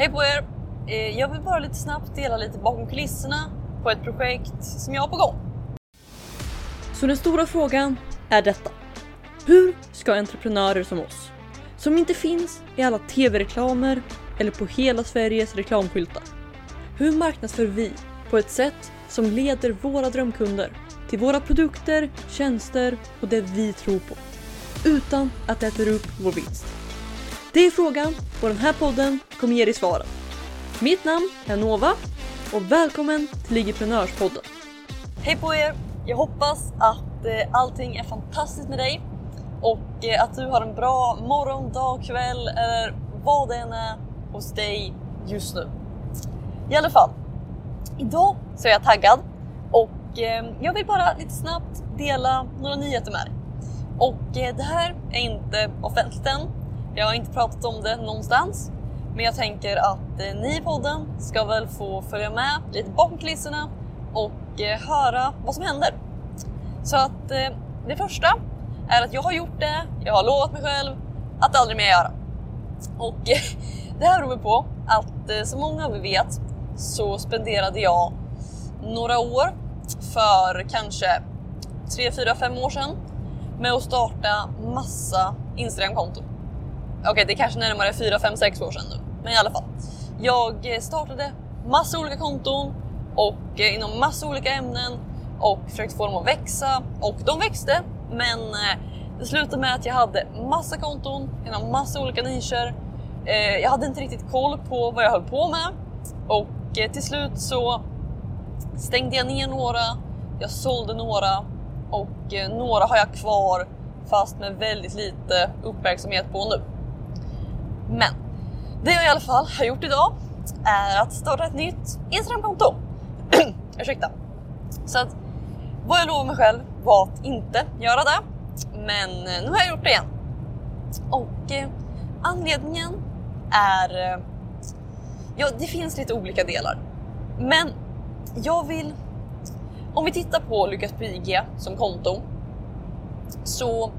Hej på er! Eh, jag vill bara lite snabbt dela lite bakom kulisserna på ett projekt som jag har på gång. Så den stora frågan är detta. Hur ska entreprenörer som oss, som inte finns i alla tv-reklamer eller på hela Sveriges reklamskyltar. Hur marknadsför vi på ett sätt som leder våra drömkunder till våra produkter, tjänster och det vi tror på. Utan att det äter upp vår vinst. Det är frågan och den här podden kommer ge dig svaren. Mitt namn är Nova och välkommen till Ligiprenörspodden. Hej på er! Jag hoppas att eh, allting är fantastiskt med dig och eh, att du har en bra morgon, dag, kväll eller vad det än är hos dig just nu. I alla fall, idag så är jag taggad och eh, jag vill bara lite snabbt dela några nyheter med dig. Och det här är inte offentligt än. Jag har inte pratat om det någonstans. Men jag tänker att eh, ni i podden ska väl få följa med lite bakom kulisserna och eh, höra vad som händer. Så att eh, det första är att jag har gjort det, jag har lovat mig själv att aldrig mer göra. Och eh, det här beror på att eh, som många av er vet så spenderade jag några år för kanske 3, 4, 5 år sedan med att starta massa Instagram-konton. Okej, det är kanske närmare 4, 5, 6 år sedan nu, men i alla fall. Jag eh, startade massa olika konton och eh, inom massa olika ämnen och försökte få dem att växa och de växte. Men eh, det slutade med att jag hade massa konton inom massa olika nischer. Jag hade inte riktigt koll på vad jag höll på med och till slut så stängde jag ner några. Jag sålde några och några har jag kvar fast med väldigt lite uppmärksamhet på nu. Men det jag i alla fall har gjort idag är att starta ett nytt Instagramkonto. Ursäkta. Så att vad jag lovade mig själv var att inte göra det. Men eh, nu har jag gjort det igen. Och eh, anledningen är... Eh, ja, det finns lite olika delar. Men jag vill... Om vi tittar på Lyckas på IG som konto så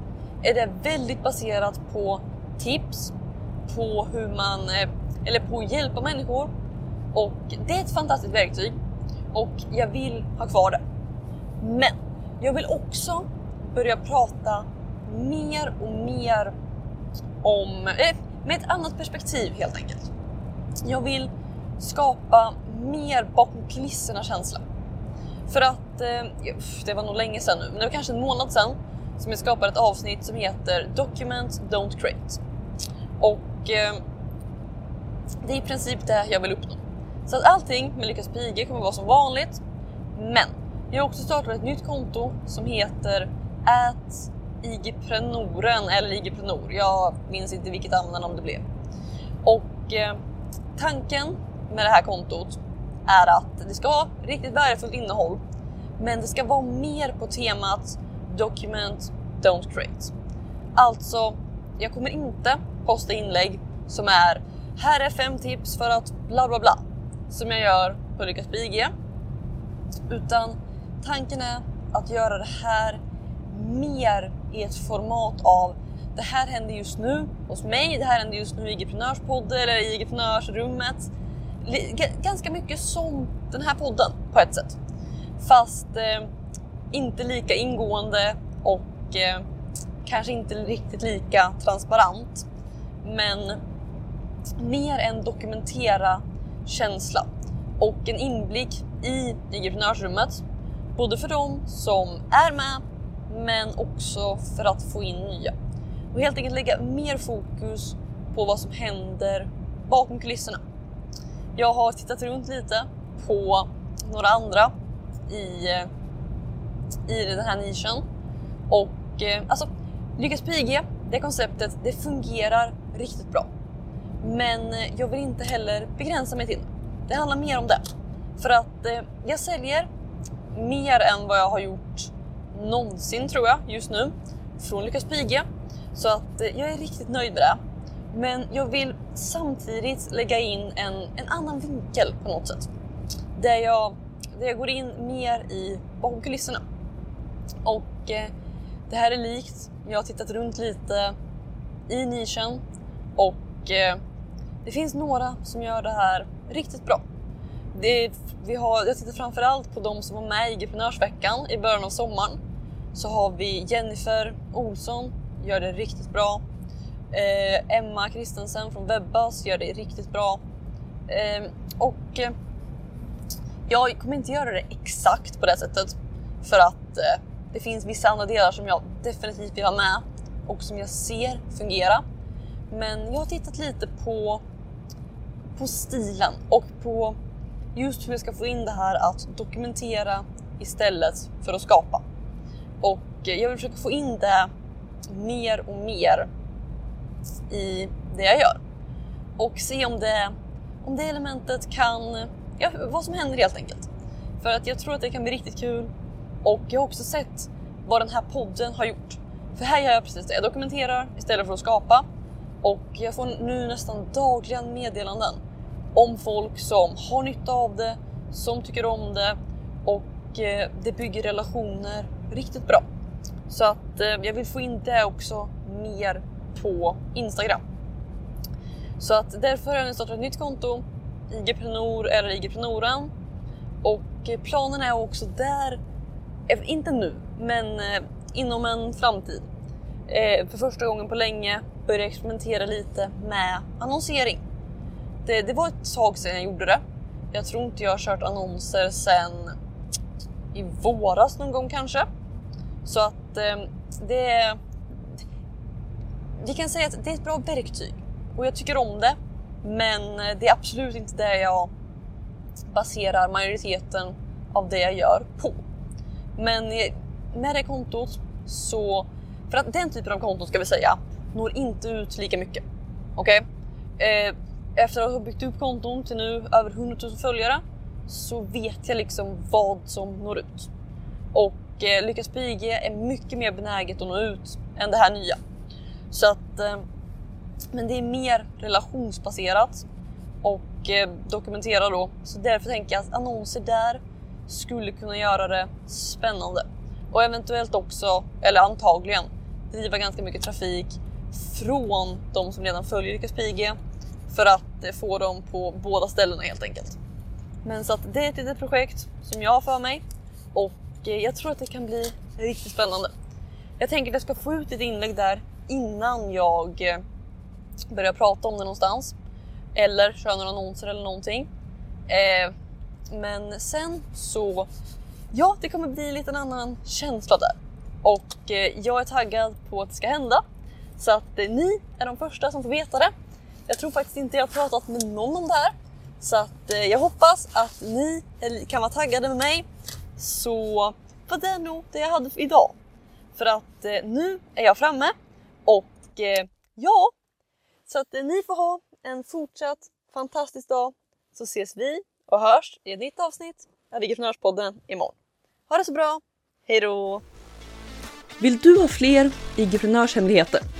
är det väldigt baserat på tips, på hur man, eh, eller på att hjälpa människor. Och det är ett fantastiskt verktyg och jag vill ha kvar det. Men jag vill också börja prata mer och mer om, eh, med ett annat perspektiv helt enkelt. Jag vill skapa mer bakom kulisserna känsla. För att, eh, det var nog länge sedan nu, men det var kanske en månad sedan som jag skapade ett avsnitt som heter Document Don't Create. Och eh, det är i princip det jag vill uppnå. Så att allting med Lyckas Pige kommer vara som vanligt. Men jag har också startat ett nytt konto som heter at igprenoren eller igprenor. Jag minns inte vilket användarnamn det blev. Och eh, tanken med det här kontot är att det ska vara riktigt värdefullt innehåll. Men det ska vara mer på temat Document Don't Create. Alltså, jag kommer inte posta inlägg som är här är fem tips för att bla bla bla som jag gör på Lyckas IG. Utan tanken är att göra det här mer i ett format av det här händer just nu hos mig, det här händer just nu i IG-prenörspodden eller i IG-prenörsrummet. Ganska mycket som den här podden på ett sätt. Fast eh, inte lika ingående och eh, kanske inte riktigt lika transparent. Men mer en dokumentera känsla och en inblick i entreprenörsrummet, Både för de som är med men också för att få in nya. Och helt enkelt lägga mer fokus på vad som händer bakom kulisserna. Jag har tittat runt lite på några andra i, i den här nischen. Och eh, alltså, Lyckas PG, det konceptet, det fungerar riktigt bra. Men eh, jag vill inte heller begränsa mig till det. Det handlar mer om det. För att eh, jag säljer mer än vad jag har gjort någonsin tror jag just nu från Lyckas Pige. Så att eh, jag är riktigt nöjd med det. Men jag vill samtidigt lägga in en, en annan vinkel på något sätt. Där jag, där jag går in mer i bakom kulisserna. Och eh, det här är likt, jag har tittat runt lite i nischen och eh, det finns några som gör det här riktigt bra. Det, vi har, jag tittar framförallt på de som var med i Geprenörsveckan i början av sommaren. Så har vi Jennifer Olsson, gör det riktigt bra. Eh, Emma Kristensen från Webbas gör det riktigt bra. Eh, och eh, jag kommer inte göra det exakt på det sättet för att eh, det finns vissa andra delar som jag definitivt vill ha med och som jag ser fungera. Men jag har tittat lite på, på stilen och på just hur jag ska få in det här att dokumentera istället för att skapa. Och jag vill försöka få in det mer och mer i det jag gör. Och se om det, om det elementet kan, ja, vad som händer helt enkelt. För att jag tror att det kan bli riktigt kul och jag har också sett vad den här podden har gjort. För här gör jag precis det, jag dokumenterar istället för att skapa. Och jag får nu nästan dagligen meddelanden om folk som har nytta av det, som tycker om det och eh, det bygger relationer riktigt bra. Så att eh, jag vill få in det också mer på Instagram. Så att därför har jag nu startat ett nytt konto, IGprenor eller IGprenoren. Och eh, planen är också där, inte nu, men inom en framtid. För första gången på länge börja experimentera lite med annonsering. Det, det var ett tag sedan jag gjorde det. Jag tror inte jag har kört annonser sedan i våras någon gång kanske. Så att eh, det är... Vi kan säga att det är ett bra verktyg och jag tycker om det. Men eh, det är absolut inte det jag baserar majoriteten av det jag gör på. Men eh, med det kontot så, för att den typen av konton ska vi säga, når inte ut lika mycket. Okej? Okay? Eh, efter att ha byggt upp konton till nu över 100 000 följare så vet jag liksom vad som når ut. Och eh, Lyckas PG är mycket mer benäget att nå ut än det här nya. Så att, eh, men det är mer relationsbaserat och eh, dokumenterar då. Så därför tänker jag att annonser där skulle kunna göra det spännande. Och eventuellt också, eller antagligen, driva ganska mycket trafik från de som redan följer Lyckas på IG för att eh, få dem på båda ställena helt enkelt. Men så att det är ett litet projekt som jag har för mig och eh, jag tror att det kan bli riktigt spännande. Jag tänker att jag ska få ut ett inlägg där innan jag eh, börjar prata om det någonstans eller köra några annonser eller någonting. Men sen så, ja, det kommer bli en annan känsla där och jag är taggad på att det ska hända så att eh, ni är de första som får veta det jag tror faktiskt inte jag har pratat med någon om det här. Så att eh, jag hoppas att ni kan vara taggade med mig. Så var det nog det jag hade för idag. För att eh, nu är jag framme och ja, så att ni får ha en fortsatt fantastisk dag så ses vi och hörs i ett nytt avsnitt av IG-prenörspodden imorgon. Ha det så bra, hejdå! Vill du ha fler IG-prenörshemligheter?